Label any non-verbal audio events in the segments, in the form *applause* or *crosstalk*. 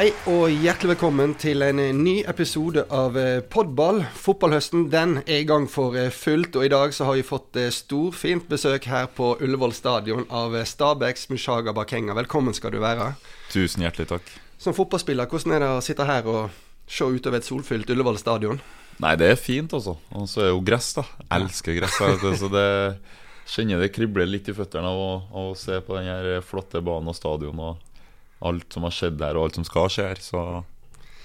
Hei og hjertelig velkommen til en eh, ny episode av eh, Podball. Fotballhøsten den er i gang for eh, fullt, og i dag så har vi fått storfint besøk her på Ullevål stadion av Stabæks Mushaga Bakenga. Velkommen skal du være. Tusen hjertelig takk. Som fotballspiller, hvordan er det å sitte her og se utover et solfylt Ullevål stadion? Nei, det er fint, altså. Og så er jo gress, da. Jeg elsker gress. Så det kjenner det kribler litt i føttene av å, av å se på den her flotte banen og stadion. og alt som har skjedd der, og alt som skal skje her. Så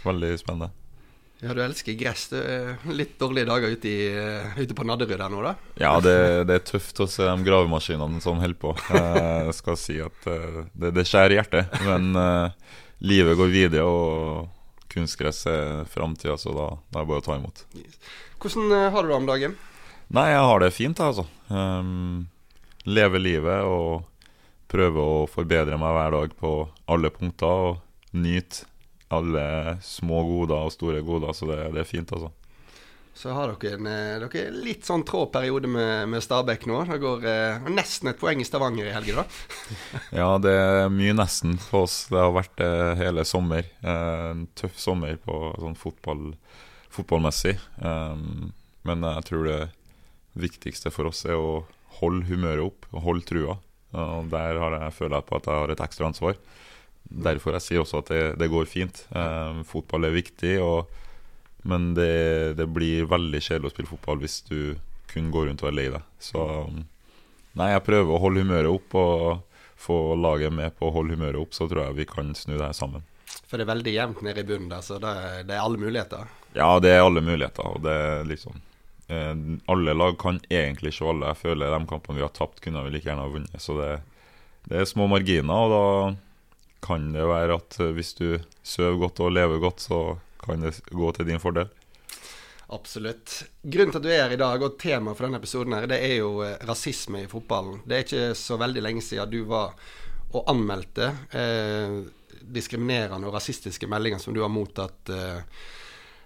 veldig spennende. Ja, du elsker gress. Det er litt dårlige dager ute, i, eh, ute på Nadderud her nå, da? Ja, det, det, er tøft å se de gravemaskinene som holder på. Jeg skal si at eh, det, det skjærer hjertet. Men uh, livet går videre, og kunstgress er framtida, så da, da, er det bare å ta imot. Hvordan har du det om dagen? Nei, jeg har det fint, altså. Um, lever livet og prøver å forbedre meg hver dag på alle punkter og nyte alle små goder og store goder, så det, det er fint, altså. Så har dere en eh, dere litt sånn trå periode med, med Stabæk nå. Det går eh, nesten et poeng i Stavanger i helgen, da. *laughs* ja, det er mye nesten på oss. Det har vært eh, hele sommer. Eh, en tøff sommer på sånn fotball, fotballmessig. Um, men jeg tror det viktigste for oss er å holde humøret opp og holde trua. Og Der har jeg, føler jeg på at jeg har et ekstra ansvar. Derfor jeg sier også at det, det går fint. Eh, fotball er viktig, og, men det, det, blir veldig kjedelig å spille fotball hvis du kun går rundt og er lei deg. Så nei, jeg prøver å holde humøret opp og få laget med på å holde humøret opp, så tror jeg vi kan snu det her sammen. For det er veldig jevnt nede i bunnen der, så det, det er alle muligheter? Ja, det er alle muligheter. og det er liksom alle lag kan egentlig ikke alle. Jeg føler de kampene vi har tapt, kunne vi like gjerne ha vunnet. Så det, det, er små marginer, og da kan det være at eh, hvis du sover godt og lever godt, så kan det gå til din fordel. Absolutt. Grunnen til at du er her i dag, og temaet for denne episoden, her, det er jo eh, rasisme i fotballen. Det er ikke så veldig lenge siden du var og anmeldte eh, diskriminerende og rasistiske meldinger som du har mottatt eh,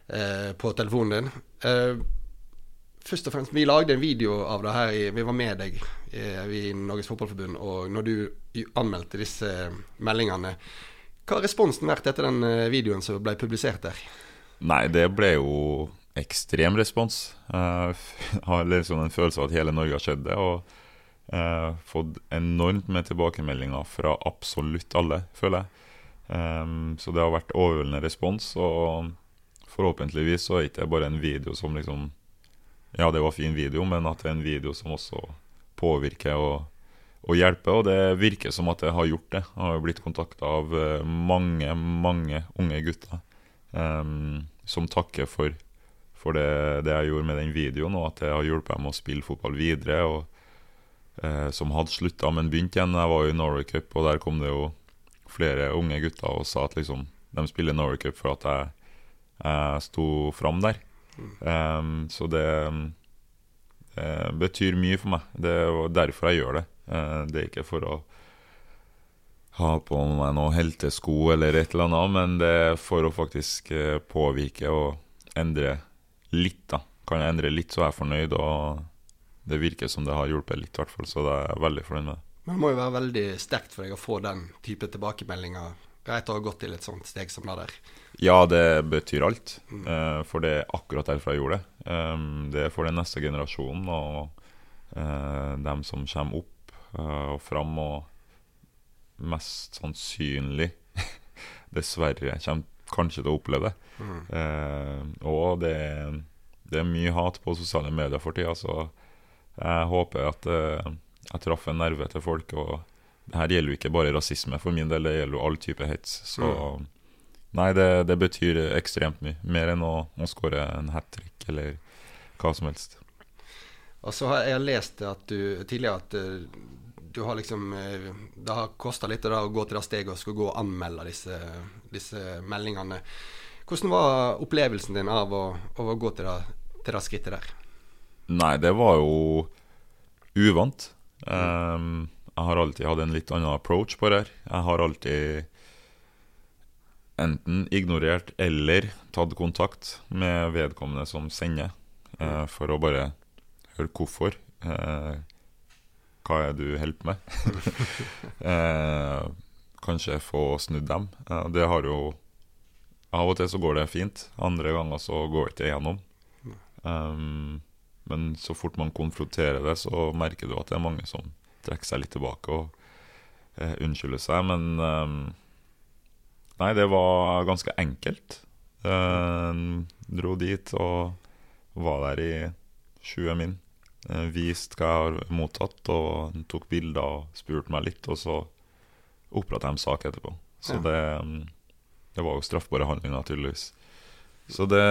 eh, på telefonen din. Eh, først og fremst, Vi lagde en video av det her. Vi var med deg i, i Norges Fotballforbund. Og når du anmeldte disse meldingene, hva har responsen vært etter den eh, videoen som ble publisert der? Nei, det ble jo ekstrem respons. Jeg *laughs* har liksom en følelse av at hele Norge har sett det. Og uh, fått enormt med tilbakemeldinger fra absolutt alle, føler jeg. Um, så det har vært overveldende respons. Og forhåpentligvis så er det ikke bare en video som liksom ja, det var fin video, men at det er en video som også påvirker og, og hjelper. Og det virker som at det har gjort det. Jeg har blitt kontakta av eh, mange, mange unge gutter um, som takker for, for det, det, jeg gjorde med den videoen, og at det har hjulpet dem å spille fotball videre. og uh, Som hadde slutta, men begynt igjen. Jeg var jo i Norway Cup, og der kom det jo flere unge gutter og sa at liksom, de spiller Norway Cup for at jeg, jeg sto fram der. Um, så det, det, betyr mye for meg. Det er derfor jeg gjør det. Uh, det er ikke for å ha på meg noen heltesko eller et eller annet, men det er for å faktisk uh, påvirke og endre litt. da Kan jeg endre litt, så er jeg fornøyd. Og det virker som det har hjulpet litt, i hvert fall, så det er jeg veldig fornøyd med. Men det må jo være veldig sterkt for deg å få den type tilbakemeldinger etter å ha gått til et sånt steg som det der. Ja, det betyr alt. Uh, for det er akkurat derfor jeg gjorde det. Um, det er for den neste generasjonen og uh, dem som kommer opp uh, og fram, og mest sannsynlig, *laughs* dessverre, kommer kanskje til å oppleve det. Mm. og det, det, er mye hat på sosiale medier for tida, så jeg håper at jeg traff en nerve til folk. og her gjelder jo ikke bare rasisme for min del, det gjelder jo all type hets. Så mm. Nei, det, det, betyr ekstremt mye. Mer enn å, å skåre en hat trick eller hva som helst. Og så har jeg lest at du, tidligere at uh, du har liksom uh, Det har kosta litt da, å gå til det steget og skulle gå og anmelde disse, disse meldingene. Hvordan var opplevelsen din av å, av å gå til det, til det, skrittet der? Nei, det var jo uvant. Um, jeg har alltid hatt en litt annen approach på det her. Jeg har alltid enten ignorert eller tatt kontakt med vedkommende som sender, eh, for å bare høre hvorfor. Eh, hva er det du holder på med? *laughs* eh, kanskje få snudd dem. det har jo av og til så går det fint, andre ganger så går det ikke igjennom. Um, men så fort man konfronterer det, så merker du at det er mange som trekker seg litt tilbake og eh, unnskylde seg. Men um, nei, det var ganske enkelt. Uh, dro dit og var der i 20 min. Uh, vist hva jeg har mottatt, og tok bilder og spurte meg litt. Og så oppretta de sak etterpå. Så Ja. det, det var jo straffbare handlinger, tydeligvis. Så det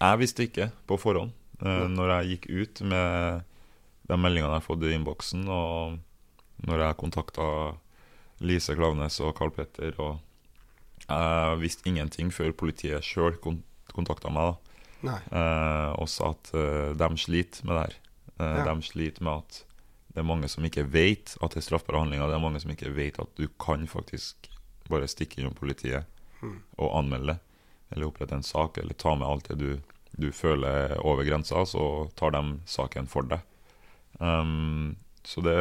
Jeg visste ikke på forhånd ja. når jeg gikk ut med de meldingene jeg har fått i innboksen, og når jeg kontakta Lise Klaveness og Carl Petter og Jeg visste ingenting før politiet sjøl kontakta meg da, eh, og sa at uh, de sliter med det her. Eh, Ja. De sliter med at det er mange som ikke vet at det er straffbare handlinger. Det er mange som ikke vet at du kan faktisk bare stikke innom politiet Mm. og anmelde. Eller opprette en sak, eller ta med alt det du, du føler er over grensa, så tar de saken for deg. Um, så det,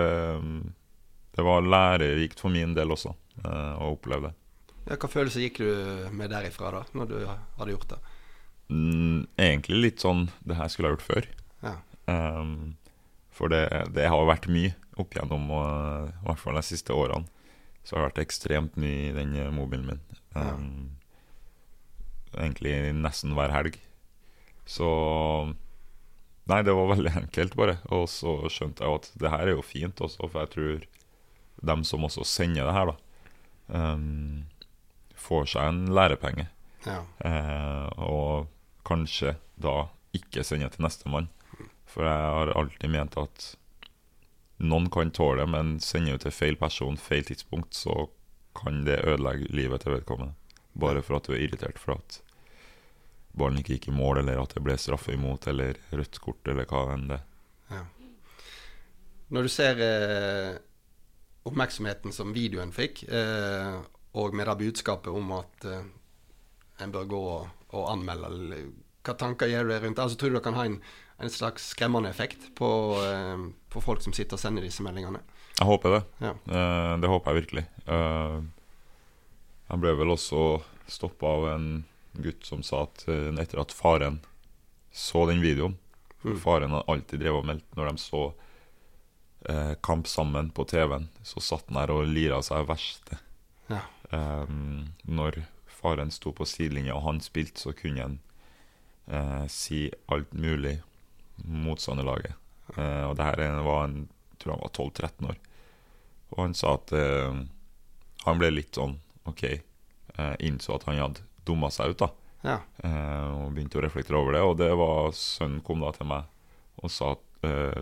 det var lærerikt for min del også uh, å oppleve det. Ja, hva følelser gikk du med derifra da, når du hadde gjort det? Mm, egentlig litt sånn Det her skulle jeg gjort før. Ja. Um, for det, det har vært mye opp gjennom, og, i hvert fall de siste årene. Så har det vært ekstremt mye i den eh, mobilen min. Um, Egentlig nesten hver helg. Så Nei, det var veldig enkelt, bare. Og så skjønte jeg at det her er jo fint også, for jeg tror dem som også sender det her, da, um, får seg en lærepenge. Ja. Eh, og kanskje da ikke sende til nestemann. For jeg har alltid ment at noen kan tåle det, men sender du til feil person, feil tidspunkt, så kan det ødelegge livet til vedkommende. Bare for at du er irritert for at ballen ikke gikk i mål, eller at det ble straffe imot, eller rødt kort, eller hva enn det Ja. Når du ser eh, oppmerksomheten som videoen fikk, eh, og med det budskapet om at eh, en bør gå og, og anmelde, eller hva tanker gjør du deg rundt det? Altså, tror du det kan ha en, en slags skremmende effekt på, eh, på folk som sitter og sender disse meldingene? Jeg håper det. Ja. Eh, det håper jeg virkelig. Eh, jeg ble vel også stoppa av en gutt som sa at eh, etter at faren så den videoen Mm. Faren har alltid drevet og meldt når de så eh, kamp sammen på TV-en. Så satt han der og lira seg verst. Ja. Um, når faren sto på sidelinja og han spilte, så kunne han eh, si alt mulig motstanderlaget. Eh, og det her er- var en tror han var 12-13 år. Og han sa at eh, han ble litt sånn OK. Innså at han hadde dumma seg ut, da. Ja. Eh, og begynte å reflektere over det. Og det var sønnen kom da til meg og sa eh,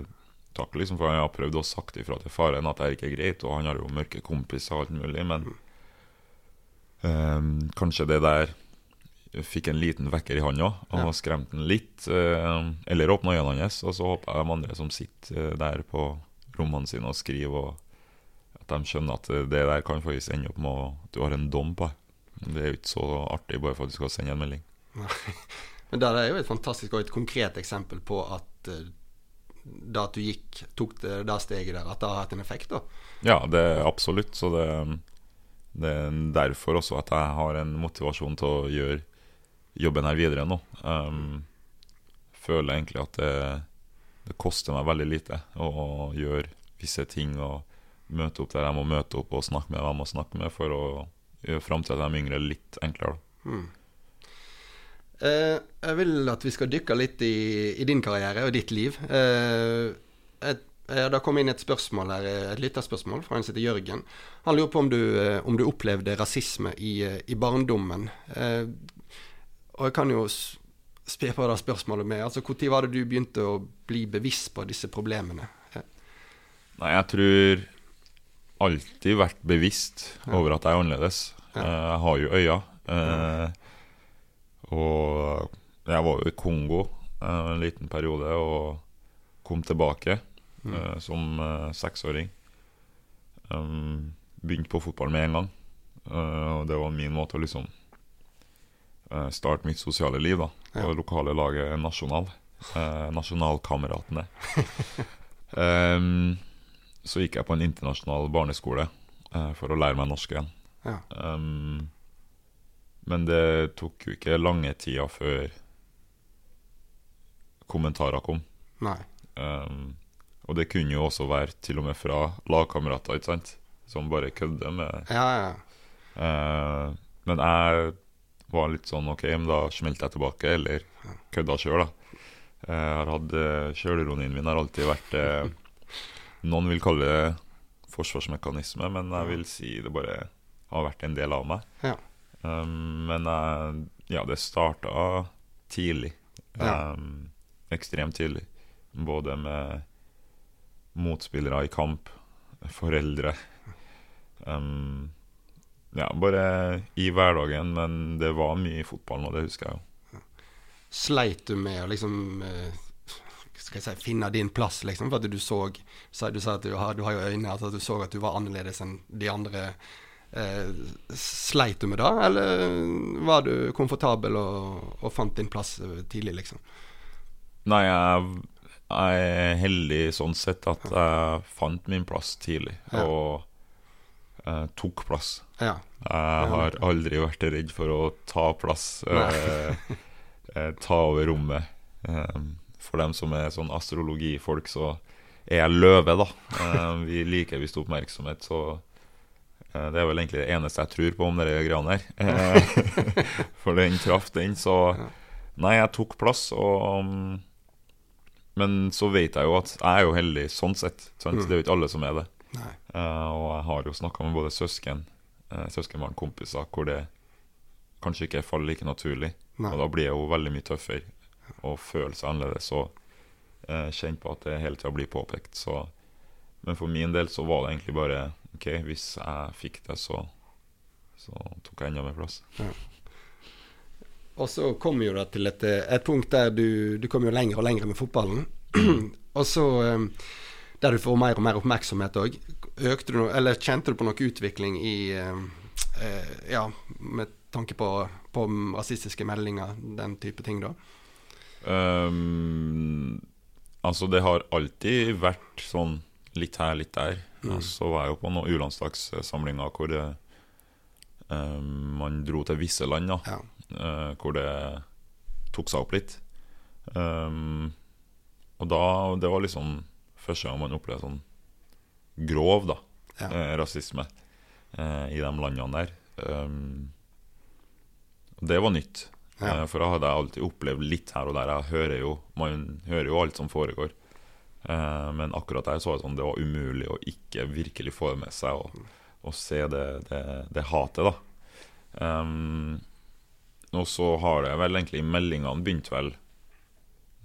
takk, liksom, for han har prøvd å sagt ifra til faren at det er ikke greit, og han har jo mørke kompiser og alt mulig, men eh, kanskje det der fikk en liten vekker i han òg, og Ja. skremte han litt. Eh, eller åpna øynene hans, og så håper jeg de andre som sitter eh, der på rommene sine og skriver, og at de skjønner at eh, det der kan faktisk ende opp med at du har en dom på deg. Det er jo ikke så artig bare for at du skal sende en melding. Men det er jo et fantastisk og et konkret eksempel på at da at du gikk, tok det, det steget der, at det har hatt en effekt, da. Ja, det er absolutt. Så det, det er derfor også at jeg har en motivasjon til å gjøre jobben her videre nå. Um, føler egentlig at det, det koster meg veldig lite å gjøre visse ting og møte opp der jeg må møte opp og snakke med dem må snakke med, for å gjøre framtida til de yngre litt enklere. da. Mm. Eh, jeg vil at vi skal dykke litt i, i din karriere og ditt liv. Eh, et, eh, det kom inn et spørsmål her, eh, et lytterspørsmål fra en som heter Jørgen. Han lurer på om du, eh, om du opplevde rasisme i, eh, i barndommen. Eh, og jeg kan jo spe på det spørsmålet med altså Når var det du begynte å bli bevisst på disse problemene? Eh, Nei, jeg tror alltid vært bevisst over at jeg er annerledes. Eh, Jeg har jo øyne. eh, Og jeg var jo i Kongo eh, en liten periode og kom tilbake Mm. som seksåring. Begynte på fotball med en gang. Og det var min måte å liksom starte mitt sosiale liv da på Ja. det lokale laget Nasjonal. Nasjonalkameratene. um, *laughs* så gikk jeg på en internasjonal barneskole eh, for å lære meg norsk igjen. Ja. Um, Men det tok jo ikke lange tida før kommentarer kom. Nei. Um, og det kunne jo også være til og med fra lagkamerater, ikke sant? Som bare kødder med Ja, ja. uh, Men jeg var litt sånn OK, men da smelte jeg tilbake, eller kødda sjøl, da. Jeg har hatt uh, Sjølironien min har alltid vært uh, Noen vil kalle det forsvarsmekanisme, men jeg vil si det bare har vært en del av meg. Ja. Um, men jeg, ja, det starta tidlig. Ja. Um, ekstremt tidlig. Både med motspillere i kamp, foreldre um, Ja, bare i hverdagen, men det var mye i fotballen, og det husker jeg jo. Sleit du med å liksom eh, skal jeg si, finne din plass, liksom? For at du så Du sa at du har, du har jo øyne, at du så at du var annerledes enn de andre. Eh, sleit du med det, eller var du komfortabel og, og fant din plass eh, tidlig, liksom? Nei, jeg, jeg er heldig sånn sett at jeg fant min plass tidlig, Ja. og eh, tok plass. Ja. Jeg har aldri vært redd for å ta plass, eh, eh, ta over rommet. Eh, for dem som er sånn astrologifolk, så er jeg løve, da. Eh, vi liker visst oppmerksomhet, så eh, det er vel egentlig det eneste jeg tror på om disse greiene her. Eh, *laughs* for den traff den, så Nei, jeg tok plass, og um, Men så vet jeg jo at jeg er jo heldig sånn sett. Sant? Det er jo ikke alle som er det. Og jeg har jo snakka med både søsken, søskenbarn, kompiser, hvor det kanskje ikke faller like naturlig. Nei. Og da blir jeg jo veldig mye tøffere og føle seg annerledes og eh, kjenne på at det hele tida blir påpekt. Så, men for min del så var det egentlig bare OK, hvis jeg fikk det, så, så tok jeg enda mer plass. Og så kom jo det til et, et punkt der du, du kom jo lenger og lenger med fotballen. *clears throat* og så eh, Der du får mer og mer oppmerksomhet òg. Noe, eller kjente du på noe utvikling i eh, eh, Ja, med tanke på, på rasistiske meldinger, den type ting, da? Um, altså, det har alltid vært sånn litt her, litt der. Og så var jeg jo på noen U-landslagssamlinger hvor det, um, man dro til visse land, da. Ja. Uh, hvor det tok seg opp litt. Um, og da Det var liksom første gang man opplevde sånn grov da Ja. eh, rasisme eh, i de landene der. Um, det var nytt. Ja. Eh, for da hadde jeg alltid opplevd litt her og der. Jeg hører jo, Man hører jo alt som foregår. Eh, men akkurat der så jeg sånn det var umulig å ikke virkelig få det med seg og, og se det, det, det hatet, da. Um, og så har det vel egentlig meldingene begynt vel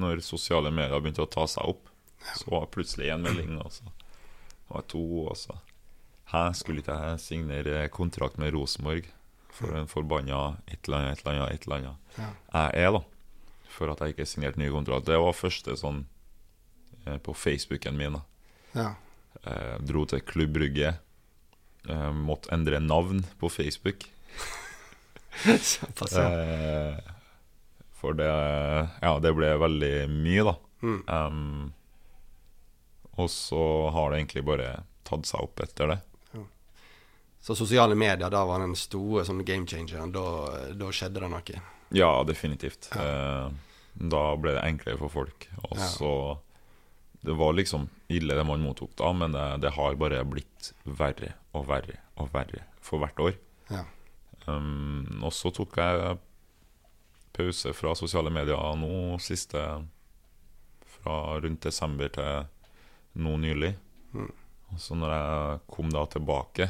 Når sosiale medier begynte å ta seg opp. Så var det plutselig én melding, og så var det to, og så Hæ, skulle ikke jeg signere kontrakt med Rosenborg for en forbanna et eller annet, et eller annet, et eller annet Ja. jeg er, da. For at jeg ikke signerte ny kontrakt. Det var første sånn eh, på Facebooken min. da Ja. eh, Dro til Klubb Brygge. Eh, måtte endre navn på Facebook. *laughs* Såpass, ja. Eh, for det Ja, det ble veldig mye, da. Mm. Um, og så har det egentlig bare tatt seg opp etter det. Så sosiale medier, da var den store sånn game changeren. Da, da skjedde det noe. Ja, definitivt. Ja. da ble det enklere for folk. Og Ja. så Det var liksom ille det man mottok da, men det, det har bare blitt verre og verre og verre for hvert år. Ja. Um, og så tok jeg pause fra sosiale medier nå siste Fra rundt desember til nå nylig. Mm. Og så når jeg kom da tilbake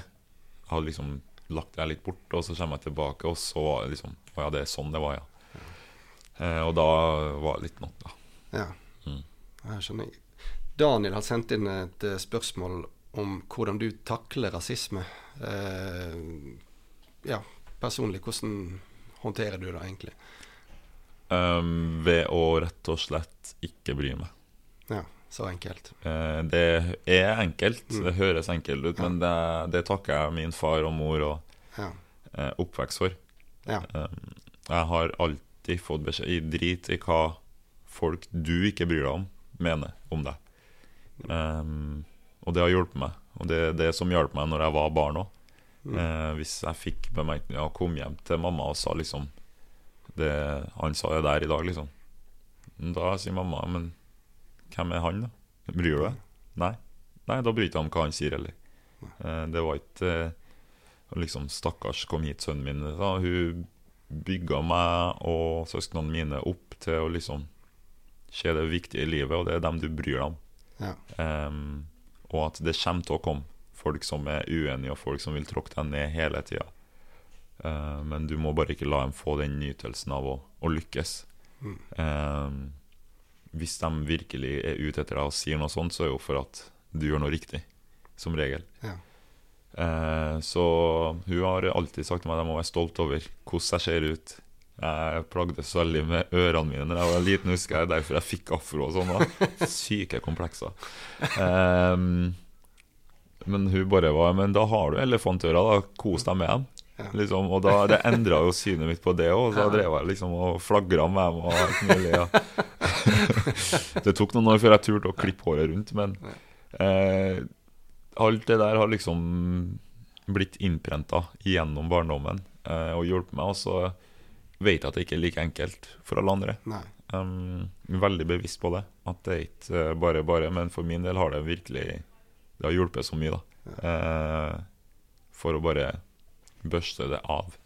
hadde liksom lagt det litt bort, og så kommer jeg tilbake, og så var liksom Å ja, det er sånn det var, ja. Eh, og da var det litt nok, da. Ja. Mm. Jeg skjønner. Daniel har sendt inn et eh, spørsmål om hvordan du takler rasisme. Eh, ja, personlig, hvordan håndterer du det egentlig? Um, ved å rett og slett ikke bry meg. Ja, så enkelt. Eh, det er enkelt, Mm. det høres enkelt ut, Ja. men det, det takker jeg min far og mor og Ja. eh, oppvekst for. Ja. Um, jeg har alltid fått beskjed i drit i hva folk du ikke bryr deg om, mener om deg. Um, og det har hjulpet meg. Og det er det som hjalp meg når jeg var barn òg. Eh, hvis jeg fikk bemerkninger og kom hjem til mamma og sa liksom det, Han sa det der i dag, liksom. Da sier mamma Men hvem er han, da? Bryr du deg? Nei. Nei, da bryr jeg meg om hva han sier heller. Eh, det var ikke eh, liksom Stakkars, kom hit, sønnen min. Da. Hun bygga meg og søsknene mine opp til å liksom se det viktige i livet, og det er dem du bryr deg om. Ja. Um, og at det kommer til å komme folk som er uenige, og folk som vil tråkke deg ned hele tida. Uh, men du må bare ikke la dem få den nytelsen av å, å lykkes. Mm. Um, hvis de virkelig er ute etter deg og sier noe sånt, så er det jo for at du gjør noe riktig. Som regel. Ja. Eh, så hun har alltid sagt til meg at jeg må være stolt over hvordan jeg ser ut. Jeg plagdes veldig med ørene mine da jeg var liten, husker jeg. Derfor jeg fikk afro og sånn. da Syke komplekser. Eh, men hun bare var Men da har du elefantører, da. Kos deg med dem. Ja. Liksom, og da, det endra jo synet mitt på det òg. Da drev jeg liksom og flagra med dem. Og alt mulig, ja. *laughs* det tok noen år før jeg turte å klippe håret rundt, men eh, alt det der har liksom blitt innprenta gjennom barndommen eh, og hjulpet meg. Og så vet jeg at det ikke er like enkelt for alle andre. Nei. Um, veldig bevisst på det. At det er ikke eh, bare bare. Men for min del har det virkelig Det har hjulpet så mye, da. Eh, for å bare børste det av.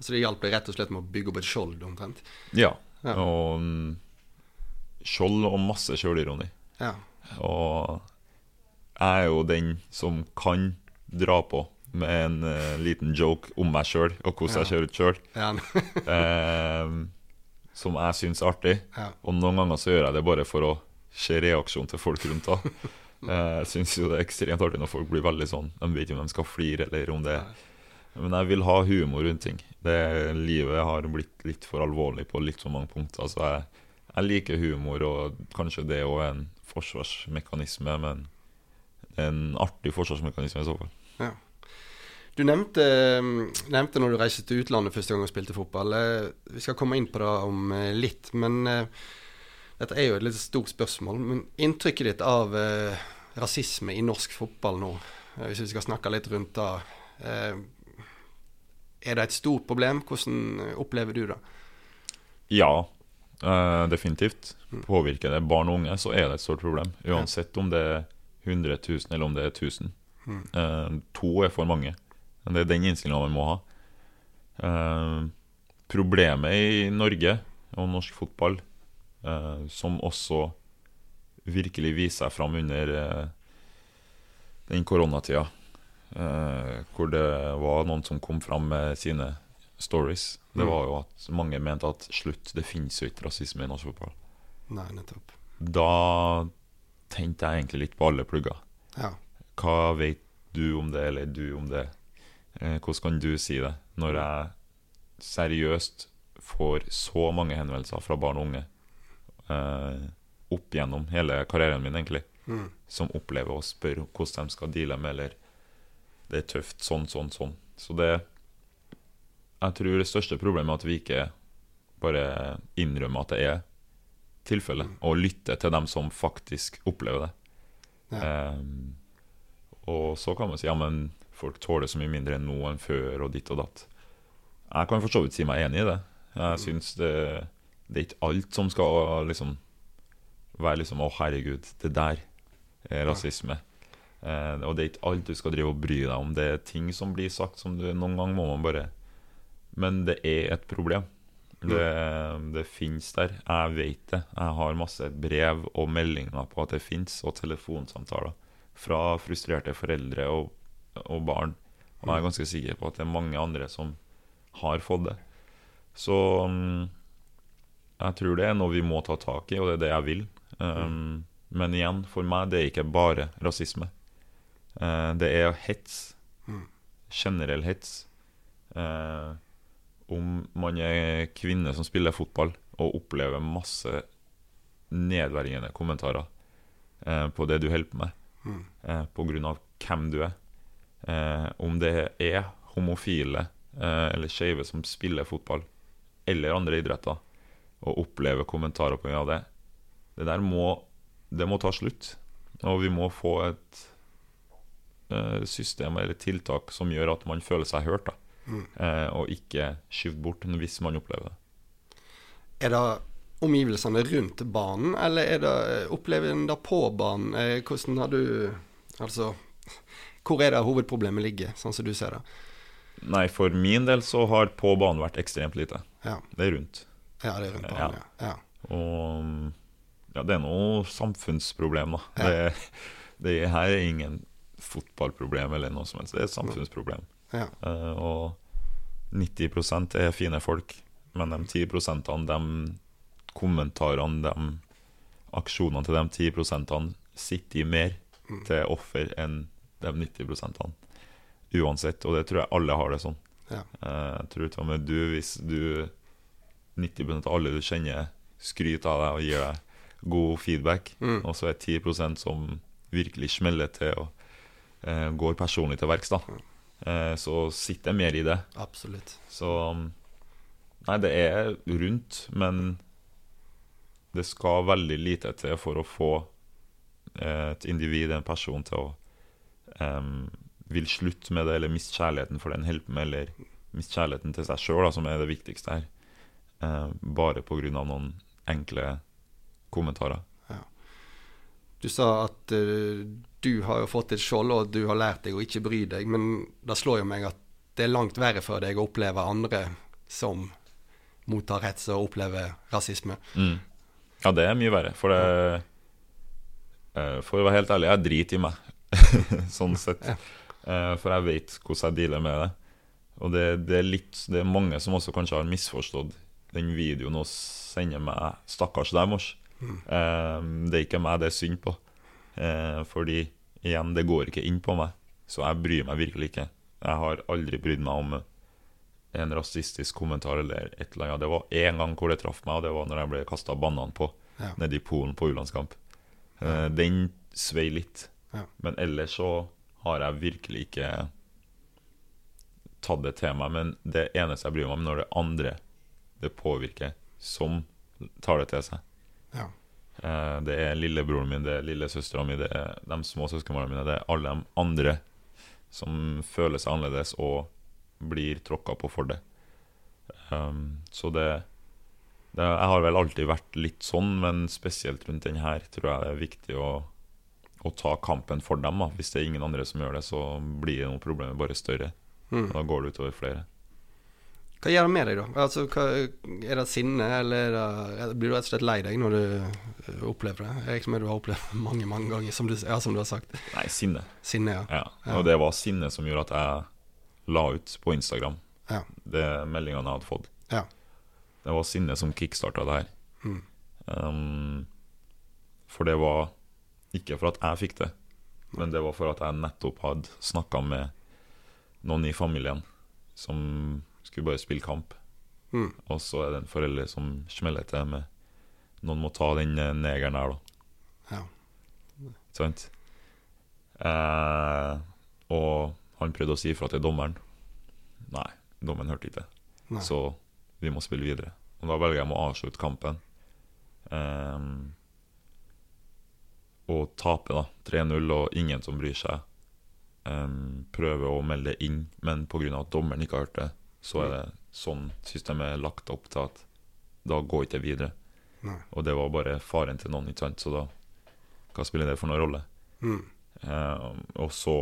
Så det hjalp deg rett og slett med å bygge opp et skjold, omtrent? Ja. Ja. Og um, skjold og masse sjølironi. Ja. Og jeg er jo den som kan dra på med en uh, liten joke om meg sjøl og hvordan jeg Ja. ser ut sjøl, Ja. *laughs* *laughs* som jeg syns er artig. ja. Og noen ganger så gjør jeg det bare for å se reaksjonen til folk rundt. da *laughs* Eh, Jeg syns jo det er ekstremt artig når folk blir veldig sånn De vet ikke om de skal flire eller om det Men jeg vil ha humor rundt ting. Det Livet har blitt litt for alvorlig på litt for mange punkter. Så jeg, jeg liker humor, og kanskje det òg er en forsvarsmekanisme, men en artig forsvarsmekanisme i så fall. Du nevnte, nevnte når du reiste til utlandet første gang og spilte fotball. Eh, Vi skal komme inn på det om eh, litt, men eh, dette er jo et litt stort spørsmål. Men inntrykket ditt av rasisme i norsk fotball nå, hvis vi skal snakke litt rundt det Er det et stort problem? Hvordan eh, opplever du det? Ja, eh, definitivt. Påvirker det barn og unge, så er det et stort problem. Uansett om det er 100 000 eller om det er 1000. Mm. Eh, to er for mange. Det er den innstillinga man må ha. Problemet i Norge og norsk fotball, som også virkelig viser seg fram under den koronatida, hvor det var noen som kom fram med sine stories, det Mm. var jo at mange mente at slutt, det finnes jo ikke rasisme i norsk fotball. Nei, nettopp. Da tenkte jeg egentlig litt på alle plugger. Ja. Hva vet du om det, eller du om det? Eh, hvordan kan du si det, når jeg seriøst får så mange henvendelser fra barn og unge eh, opp gjennom hele karrieren min, egentlig, Mm. som opplever å spørre hvordan de skal deale med, eller det er tøft, sånn, sånn, sånn. Så det Jeg tror det største problemet er at vi ikke bare innrømmer at det er tilfellet, og lytter til dem som faktisk opplever det. Ja. Um, og så kan man si ja, men folk tåler så mye mindre nå enn før, og ditt og datt. Jeg kan for så vidt si meg enig i det. Jeg syns det, det er ikke alt som skal liksom være liksom Å, herregud, det der er rasisme. Eh, og det er ikke alt du skal drive og bry deg om. Det er ting som blir sagt som du Noen ganger må man bare Men det er et problem. Det, det fins der. Jeg vet det. Jeg har masse brev og meldinger på at det fins, og telefonsamtaler fra frustrerte foreldre og, og barn. Og jeg er ganske sikker på at det er mange andre som har fått det. Så mm, jeg tror det er noe vi må ta tak i, og det er det jeg vil. Um, Men igjen, for meg, det er ikke bare rasisme. Eh, det er hets. Mm. Generell hets. Eh, om man er kvinne som spiller fotball og opplever masse nedverdigende kommentarer eh, på det du holder på med, Mm. eh, av hvem du er. Eh, om det er homofile eh, eller skeive som spiller fotball, eller andre idretter, og opplever kommentarer på det. Det der må, det må ta slutt. Og vi må få et eh, system eller tiltak som gjør at man føler seg hørt, da. Mm. Eh, og ikke skyvd bort hvis man opplever det. Er det omgivelsene rundt banen, eller er det opplevelsen opplever en det på banen? Eh, Hvordan har du Altså, hvor er det hovedproblemet ligger, sånn som du ser det? Nei, for min del så har på banen vært ekstremt lite. Ja, Det er rundt. ja det er rundt banen, ja. ja. Og ja, det er noe samfunnsproblem, da. Ja. Det, det her er ingen fotballproblem eller noe som helst. Det er et samfunnsproblem. ja. Eh, og 90% er fine folk, men de 10% de kommentarene, de aksjonene til de 10% sitter i mer til offer enn de 90% Uansett. Og det tror jeg alle har det sånn. Ja. Eh, jeg tror til og med du, hvis du 90% av alle du kjenner, skryter av deg og gir deg god feedback, Mm. og så er det 10% som virkelig smeller til og går personlig til verks, da. Eh, så sitter jeg mer i det. Absolutt. Så um, Nei, det er rundt, men det skal veldig lite til for å få eh, et individ, en person, til å um, vil slutte med det, eller miste kjærligheten for den holder på med, eller miste kjærligheten til seg sjøl, som er det viktigste her. uh, bare pga. noen enkle kommentarer. Du sa at eh, du har jo fått et skjold, og du har lært deg å ikke bry deg. Men det slår jo meg at det er langt verre for deg å oppleve andre som mottar hets og opplever rasisme. Mm. Ja, det er mye verre. For det eh, For å være helt ærlig, jeg driter i meg, *laughs* sånn sett. Ja. Eh, for jeg vet hvordan jeg dealer med det. Og det, det, er litt, det er mange som også kanskje har misforstått den videoen og sender meg 'stakkars deg, mors'. Eh, det er ikke meg det er synd på. Eh, fordi igjen, det går ikke inn på meg. Så jeg bryr meg virkelig ikke. Jeg har aldri brydd meg om en rasistisk kommentar eller et eller annet. Det var én gang hvor det traff meg, og det var når jeg ble kasta banan på Ja. nede i Polen på U-landskamp. Eh, den svei litt. Ja. Men ellers så har jeg virkelig ikke tatt det til meg. Men det eneste jeg bryr meg om, når det andre det påvirker, som tar det til seg. Ja. Eh, Det er lillebroren min, det er lillesøstera mi, det er de små søskenbarna mine. Det er alle de andre som føler seg annerledes og blir tråkka på for det. Um, så det, det Jeg har vel alltid vært litt sånn, men spesielt rundt den her tror jeg det er viktig å, å ta kampen for dem. Da. Hvis det er ingen andre som gjør det, så blir det noe problemet bare større. Mm. Da går det utover flere. Hva gjør det med deg, da? Altså, hva, er det sinne, eller er det, blir du rett og slett lei deg når du eh, opplever det? Jeg som du har opplevd *laughs* mange mange ganger, som du, ja, som du har sagt. Nei, sinne. Sinne, ja. Ja. Ja. Og det var sinne som gjorde at jeg la ut på Instagram Ja. det meldingene jeg hadde fått. Ja. Det var sinne som kickstarta det her. Mm. Um, for det var ikke for at jeg fikk det, men det var for at jeg nettopp hadde snakka med noen i familien som skulle bare spille kamp. Mm. Og så er det en forelder som smeller til med Noen må ta den eh, negeren her, da. Ja. Sant? Eh, og han prøvde å si ifra til dommeren. Nei, dommeren hørte ikke. Nei. Så vi må spille videre. Og da velger jeg å avslutte kampen. Eh, og tape, da. 3-0, og ingen som bryr seg. Ehm, prøver å melde det inn, men pga. at dommeren ikke har hørt det, så er det sånn systemet er lagt opp til at da går ikke det videre. Nei. Og det var bare faren til noen, ikke sant? så da hva spiller det for noen rolle? Mm. Eh, og så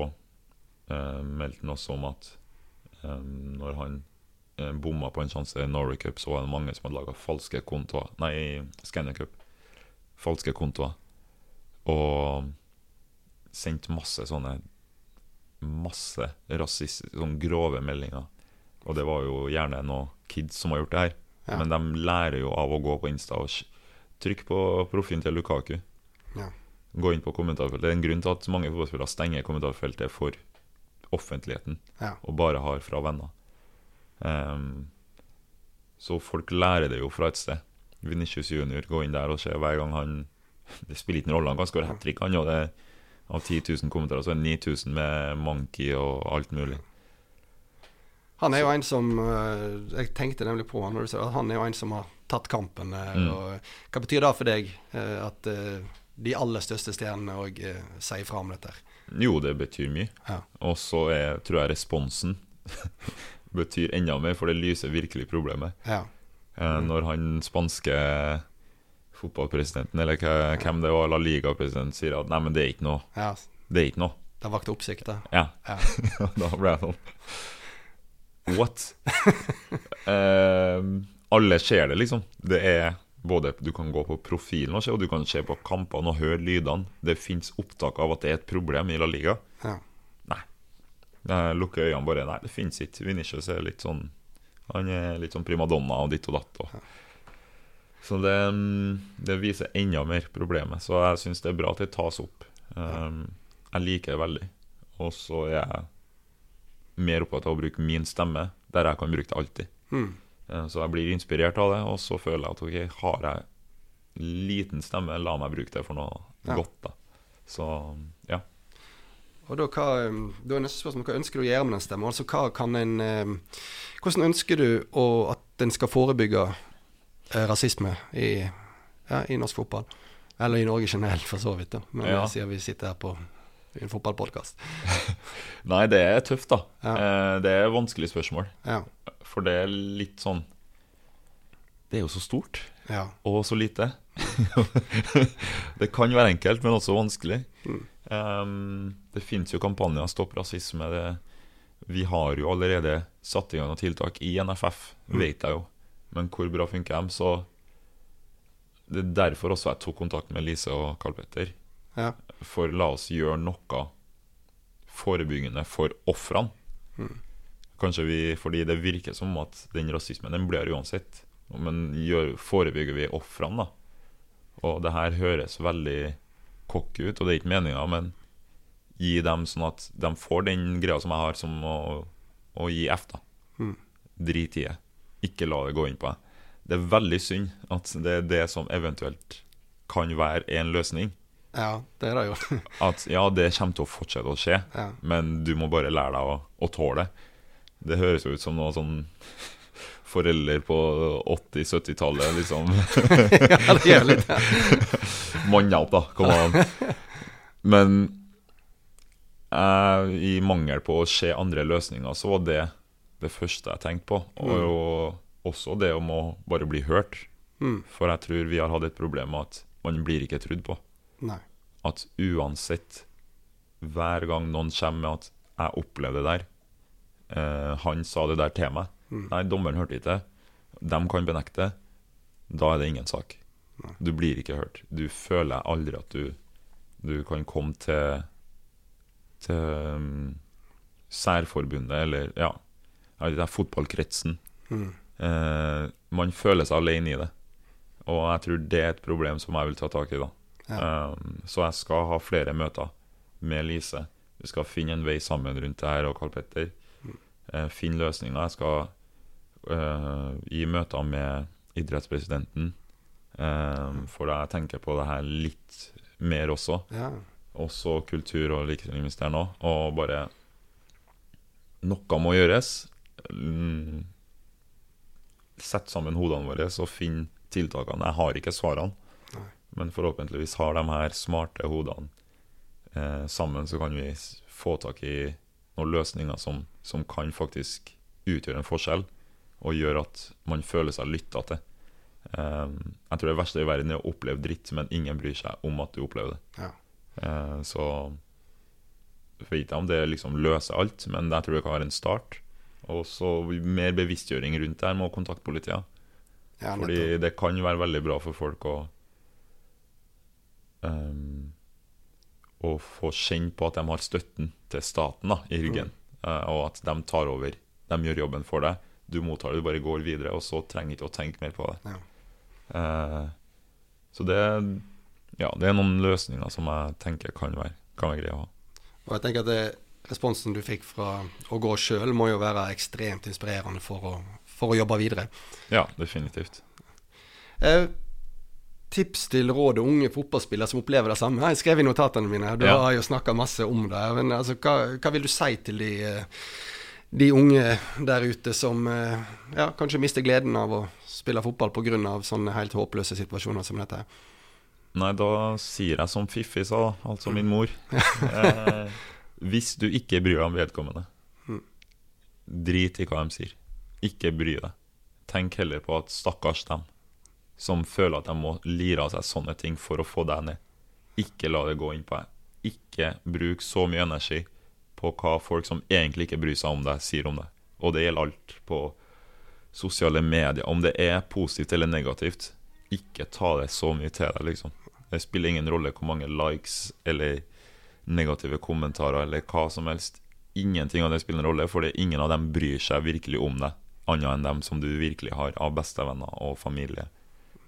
eh, meldte han også om at eh, når han eh, bomma på en sjanse i Norway Cup, så var det mange som hadde laga falske kontoer Nei, i Scanner Cup. Falske kontoer. Og sendt masse sånne Masse rasist, sånne grove meldinger. Og det var jo gjerne noen kids som har gjort det her. Ja. Men de lærer jo av å gå på Insta og trykke på profilen til Lukaku. Ja. Gå inn på kommentarfeltet. Det er en grunn til at mange fotballspillere stenger kommentarfeltet for offentligheten, Ja. og bare har fra venner. Um, så folk lærer det jo fra et sted. Vinicius Junior, gå inn der og se hver gang han *laughs* Det spiller ikke noen rolle, han kan skåre hat trick, han. Og det av 10 000 kommentarer, så er det 9000 med monkey og alt mulig. Han er jo en som eh, Jeg tenkte nemlig på han han er jo en som har tatt kampen. eh, Mm. Og hva betyr det for deg? eh, At de aller største stjernene òg sier fra om dette. Jo, det betyr mye. Ja. Og så tror jeg responsen *laughs* betyr enda mer, for det lyser virkelig problemet. Ja. Når han spanske fotballpresidenten, eller hvem det var, La Liga-presidenten, sier at nei, men det er ikke noe. ja. Det er ikke noe. Det vakte oppsikt, det. Ja. Ja. *laughs* da ble jeg sånn What? uh, *laughs* alle ser det, liksom. Det er både Du kan gå på profilen og se, og du kan se på kampene og høre lydene. Det fins opptak av at det er et problem i La Liga. Ja. Jeg lukker øynene bare. Nei, det fins ikke. Vinicius er litt sånn Han er litt sånn primadonna og ditt og datt. Og. Så det, mm, det viser enda mer problemet. Så jeg syns det er bra at det tas opp. Um, jeg liker det veldig. Og så er jeg mer opptatt av å bruke min stemme der jeg kan bruke det alltid. Mm. Så jeg blir inspirert av det, og så føler jeg at ok, har jeg liten stemme, la meg bruke det for noe Ja. godt. da Så ja. Og da, hva, um, da er neste spørsmål hva ønsker du å gjøre med den stemmen? Altså, hva kan en, um, hvordan ønsker du å, at en skal forebygge eh, rasisme i, ja, i norsk fotball? Eller i Norge generelt, for så vidt. da Men Ja. siden vi sitter her på i en fotballpodkast. *laughs* Nei, det er tøft, da. Ja. Eh, Det er vanskelige spørsmål. Ja. For det er litt sånn Det er jo så stort, ja. og så lite. *laughs* det kan være enkelt, men også vanskelig. Mm. Um, det fins jo kampanjer Stopp rasisme. Det, vi har jo allerede satt i gang noen tiltak i NFF, Mm. vet jeg jo. Men hvor bra funker de? Så det er derfor også jeg tok kontakt med Lise og Karl Petter. Ja. For la oss gjøre noe forebyggende for ofrene. Mm. Kanskje vi, fordi det virker som at den rasismen den blir uansett. Men gjør, forebygger vi ofrene, da? Og det her høres veldig cocky ut, og det er ikke meninga, men gi dem sånn at de får den greia som jeg har, som å, å gi F, da. Mm. Drit i det. Ikke la det gå inn på deg. Det er veldig synd at det er det som eventuelt kan være en løsning. Ja, det er det jo. *laughs* At ja, det kommer til å fortsette å skje, ja. men du må bare lære deg å, å tåle det. Det høres jo ut som noe sånn foreldre på 80-70-tallet, liksom. *laughs* ja, det gjør litt det. Ja. *laughs* opp, da. Kom an. Men eh, i mangel på å se andre løsninger, så var det det første jeg tenkte på. Og Mm. jo også det om å bare bli hørt. Mm. For jeg tror vi har hatt et problem med at man blir ikke trudd på. Nei. At uansett, hver gang noen kommer med at 'jeg opplevde det der', eh, han sa det der til meg Mm. Nei, dommeren hørte ikke det. De kan benekte. Da er det ingen sak. Nei. Du blir ikke hørt. Du føler aldri at du, du kan komme til til um, særforbundet, eller ja, det er fotballkretsen. Mm. Eh, man føler seg alene i det. Og jeg tror det er et problem som jeg vil ta tak i. da Ja. um, Så jeg skal ha flere møter med Lise. Vi skal finne en vei sammen rundt det her og Karl Petter. Mm. Uh, finne løsninger. Jeg skal uh, gi møter med idrettspresidenten. Um, for jeg tenker på det her litt mer også. Ja. Også kultur- og likestillingsministeren òg. Og bare Noe må gjøres. Mm, Sett sammen hodene våre og finn tiltakene. Jeg har ikke svarene. Men forhåpentligvis har de her smarte hodene eh, sammen, så kan vi få tak i noen løsninger som, som kan faktisk utgjøre en forskjell, og gjøre at man føler seg lytta til. Um, jeg tror det verste i verden er å oppleve dritt, men ingen bryr seg om at du opplever det. Ja. Eh, så jeg vet ikke om det liksom løser alt, men jeg tror det kan være en start. Og så mer bevisstgjøring rundt det her med å kontakte politiet. Ja, Fordi det kan være veldig bra for folk å ehm, Å få kjenne på at de har støtten til staten da, i ryggen, eh, og at de tar over. De gjør jobben for deg. Du mottar det, du bare går videre, og så trenger ikke å tenke mer på det. Ja. Uh, så det, ja, det er noen løsninger som jeg tenker kan være, kan være greie å ha. Og jeg tenker at det, responsen du fikk fra å gå sjøl, må jo være ekstremt inspirerende for å, for å jobbe videre. Ja, definitivt. Eh, tips til råd og unge fotballspillere som opplever det samme. Jeg skrev i notatene mine. Du Ja. har jo snakka masse om det. Men altså, hva, hva vil du si til de, eh, de unge der ute som eh, ja, kanskje mister gleden av å spille fotball pga. sånne helt håpløse situasjoner som dette? Nei, da sier jeg som Fiffi sa, altså min mor. Eh, hvis du ikke bryr deg om vedkommende, Mm. drit i hva de sier. Ikke bry deg. Tenk heller på at stakkars dem som føler at de må lire av seg sånne ting for å få deg ned. Ikke la det gå inn på deg. Ikke bruk så mye energi på hva folk som egentlig ikke bryr seg om deg, sier om deg. Og det gjelder alt på sosiale medier. Om det er positivt eller negativt, ikke ta det så mye til deg, liksom. Det spiller ingen rolle hvor mange likes eller negative kommentarer eller hva som helst. Ingenting av det spiller en rolle, fordi ingen av dem bryr seg virkelig om deg, annet enn dem som du virkelig har av bestevenner og familie.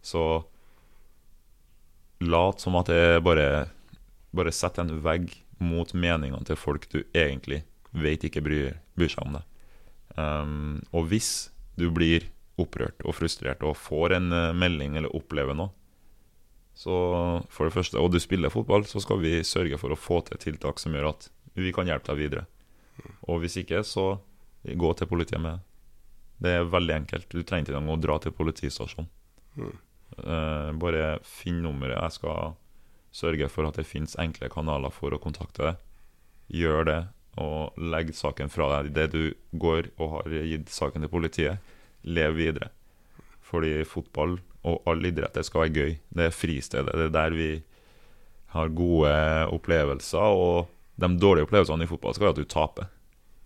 Så lat som at det bare Bare sett en vegg mot meningene til folk du egentlig vet ikke bryr, bryr seg om det. Um, og hvis du blir opprørt og frustrert og får en eh, melding eller opplever noe, så for det første, og du spiller fotball, så skal vi sørge for å få til tiltak som gjør at vi kan hjelpe deg videre. Og hvis ikke, så gå til politiet med det. Det er veldig enkelt. Du trenger ikke engang å dra til politistasjonen. Eh, bare finn nummeret. Jeg skal sørge for at det finnes enkle kanaler for å kontakte deg. Gjør det, og legg saken fra deg idet du går og har gitt saken til politiet. Lev videre. Fordi fotball og all idrett det skal være gøy. Det er fristedet. Det er der vi har gode opplevelser. Og de dårlige opplevelsene i fotball skal være at du taper.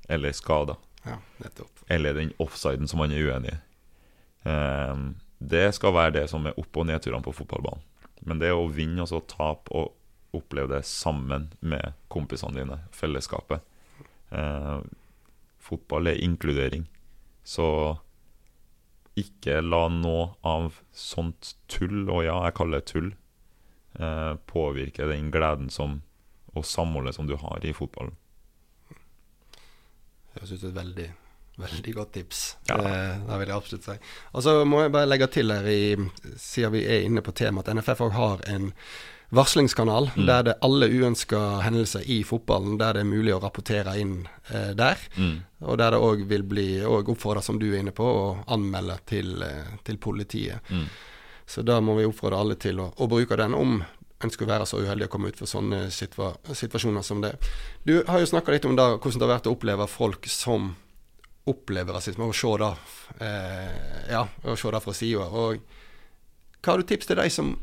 Eller skader. Ja, nettopp. Eller den offsiden som man er uenig i. Ehm, det skal være det som er opp- og nedturene på fotballbanen. Men det å vinne og så tape og oppleve det sammen med kompisene dine, fellesskapet eh, Fotball er inkludering. Så ikke la noe av sånt tull, og ja, jeg kaller det tull, eh, påvirke den gleden som, og samholdet som du har i fotballen. Høres ut som et veldig, veldig godt tips. Ja. Det, vil jeg absolutt si. Og så må jeg bare legge til her, i, siden vi er inne på temaet, at NFF òg har en varslingskanal Mm. der det er alle uønska hendelser i fotballen, der det er mulig å rapportere inn eh, der. Mm. Og der det òg vil bli oppfordra, som du er inne på, å anmelde til, eh, til politiet. Mm. Så da må vi oppfordre alle til å, å bruke den om en skulle være så uheldig å komme ut for sånne situa situasjoner som det. Du har jo snakka litt om da, hvordan det har vært å oppleve folk som opplever rasisme, og se det, eh, ja, og se det fra sida. Hva har du tips til de som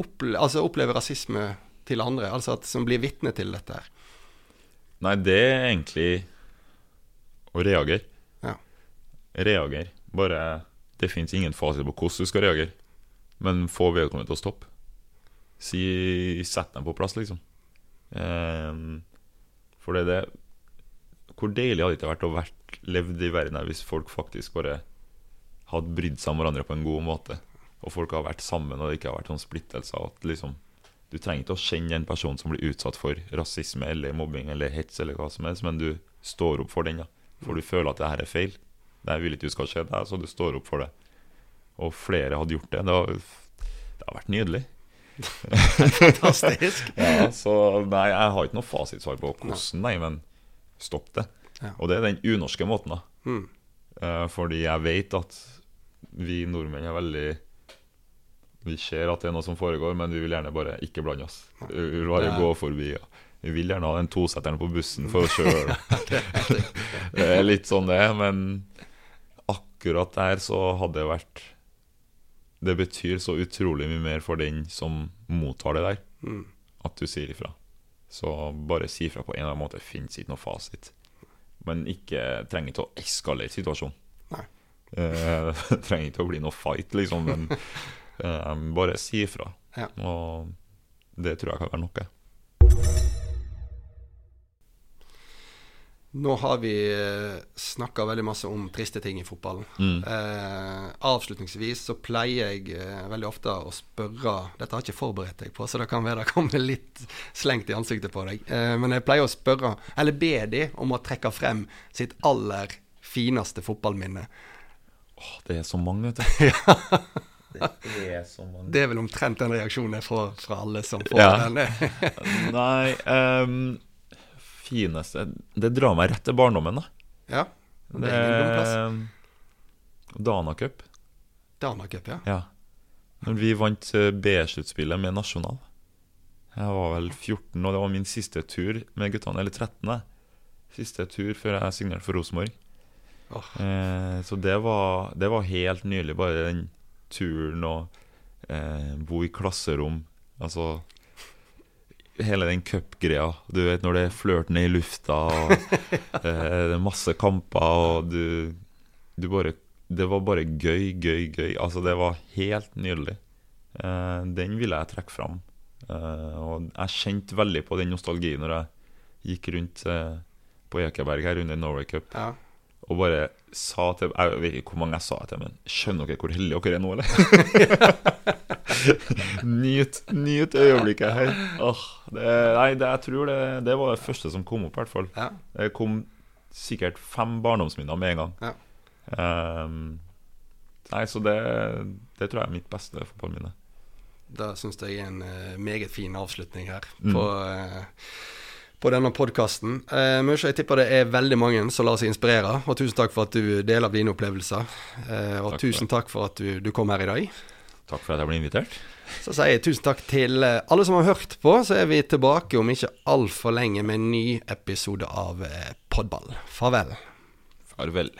opple altså opplever rasisme til andre, altså at, som blir vitne til dette her? Nei, det er egentlig å reagere. Ja. Reagere. Bare Det fins ingen fasit på hvordan du skal reagere, men få vedkommende til å stoppe. Si, Sett dem på plass, liksom. Eh, for det er det Hvor deilig hadde det ikke vært å vært levd i verden hvis folk faktisk bare hadde brydd seg om hverandre på en god måte, og folk har vært sammen, og det ikke har vært sånn splittelser. At liksom du trenger ikke å kjenne den personen som blir utsatt for rasisme eller mobbing eller hets, eller hva som helst, men du står opp for den. da For du føler at det her er feil. Det vil ikke du skal skje deg, så du står opp for det. Og flere hadde gjort det. Det har, det har vært nydelig. *laughs* Fantastisk. *laughs* Ja, så nei, jeg har ikke noe fasitsvar på hvordan, nei, men stopp det. Ja. Og det er den unorske måten, da. Mm. Eh, fordi jeg vet at vi nordmenn er veldig Vi ser at det er noe som foregår, men vi vil gjerne bare ikke blande oss. Vi vil bare Ja. gå forbi. Ja. Vi vil gjerne ha den tosetteren på bussen for oss *laughs* sjøl. det er litt sånn det men akkurat der så hadde det vært Det betyr så utrolig mye mer for den som mottar det der, Mm. at du sier ifra. Så bare si ifra på en eller annen måte. Fins ikke noe fasit. Men ikke trenger ikke å eskalere situasjonen. Nei. Eh, *laughs* trenger ikke å bli noe fight, liksom, men *laughs* eh, bare si ifra. Ja. Og det tror jeg kan være noe. Nå har vi snakka veldig masse om triste ting i fotballen. Mm. Eh, avslutningsvis så pleier jeg eh, veldig ofte å spørre Dette har jeg ikke forberedt deg på, så det kan være det kommer litt slengt i ansiktet på deg. Eh, men jeg pleier å spørre, eller be de om å trekke frem sitt aller fineste fotballminne. Åh, det er så mange, vet du. *laughs* det er. Det er vel omtrent den reaksjonen jeg får fra alle som får Ja. den. *laughs* Nei ehm, Fineste Det drar meg rett til barndommen, da. ja. Det er plass. Dana Cup. Dana Cup, ja. Ja. Når vi vant eh, B-sluttspillet med Nasjonal. Jeg var vel 14, og det var min siste tur med guttene. Eller 13. Siste tur før jeg signerte for Rosenborg. Oh. Eh, så det var, det var helt nylig, bare den turen og eh, bo i klasserom. Altså Hele den cupgreia. Du vet når det er flørtende i lufta, og *laughs* eh, det er masse kamper, og du, du bare Det var bare gøy, gøy, gøy. Altså, det var helt nydelig. Eh, den ville jeg trekke fram. Eh, og jeg kjente veldig på den nostalgien når jeg gikk rundt eh, på Ekeberg her under Norway Cup Ja. og bare sa til Jeg vet ikke hvor mange jeg sa til, men skjønner dere hvor heldige dere er nå, eller? *laughs* nyt, nyt øyeblikket her. Oh, det, nei, det, jeg tror det, det var det første som kom opp, i hvert fall. Ja. Det kom sikkert fem barndomsminner med en gang. Ja. Um, nei, så det, det tror jeg er mitt beste fotballminne. Det syns jeg er en uh, meget fin avslutning her Mm. på, uh, på denne podkasten. Uh, Mørkje, jeg tipper det er veldig mange som lar seg inspirere. Og tusen takk for at du deler dine opplevelser. Eh, og Takk tusen takk for at du, du kom her i dag. Takk for at jeg ble invitert. Så sier jeg tusen takk til eh, alle som har hørt på. Så er vi tilbake om ikke altfor lenge med en ny episode av eh, Podball. Farvel. Farvel.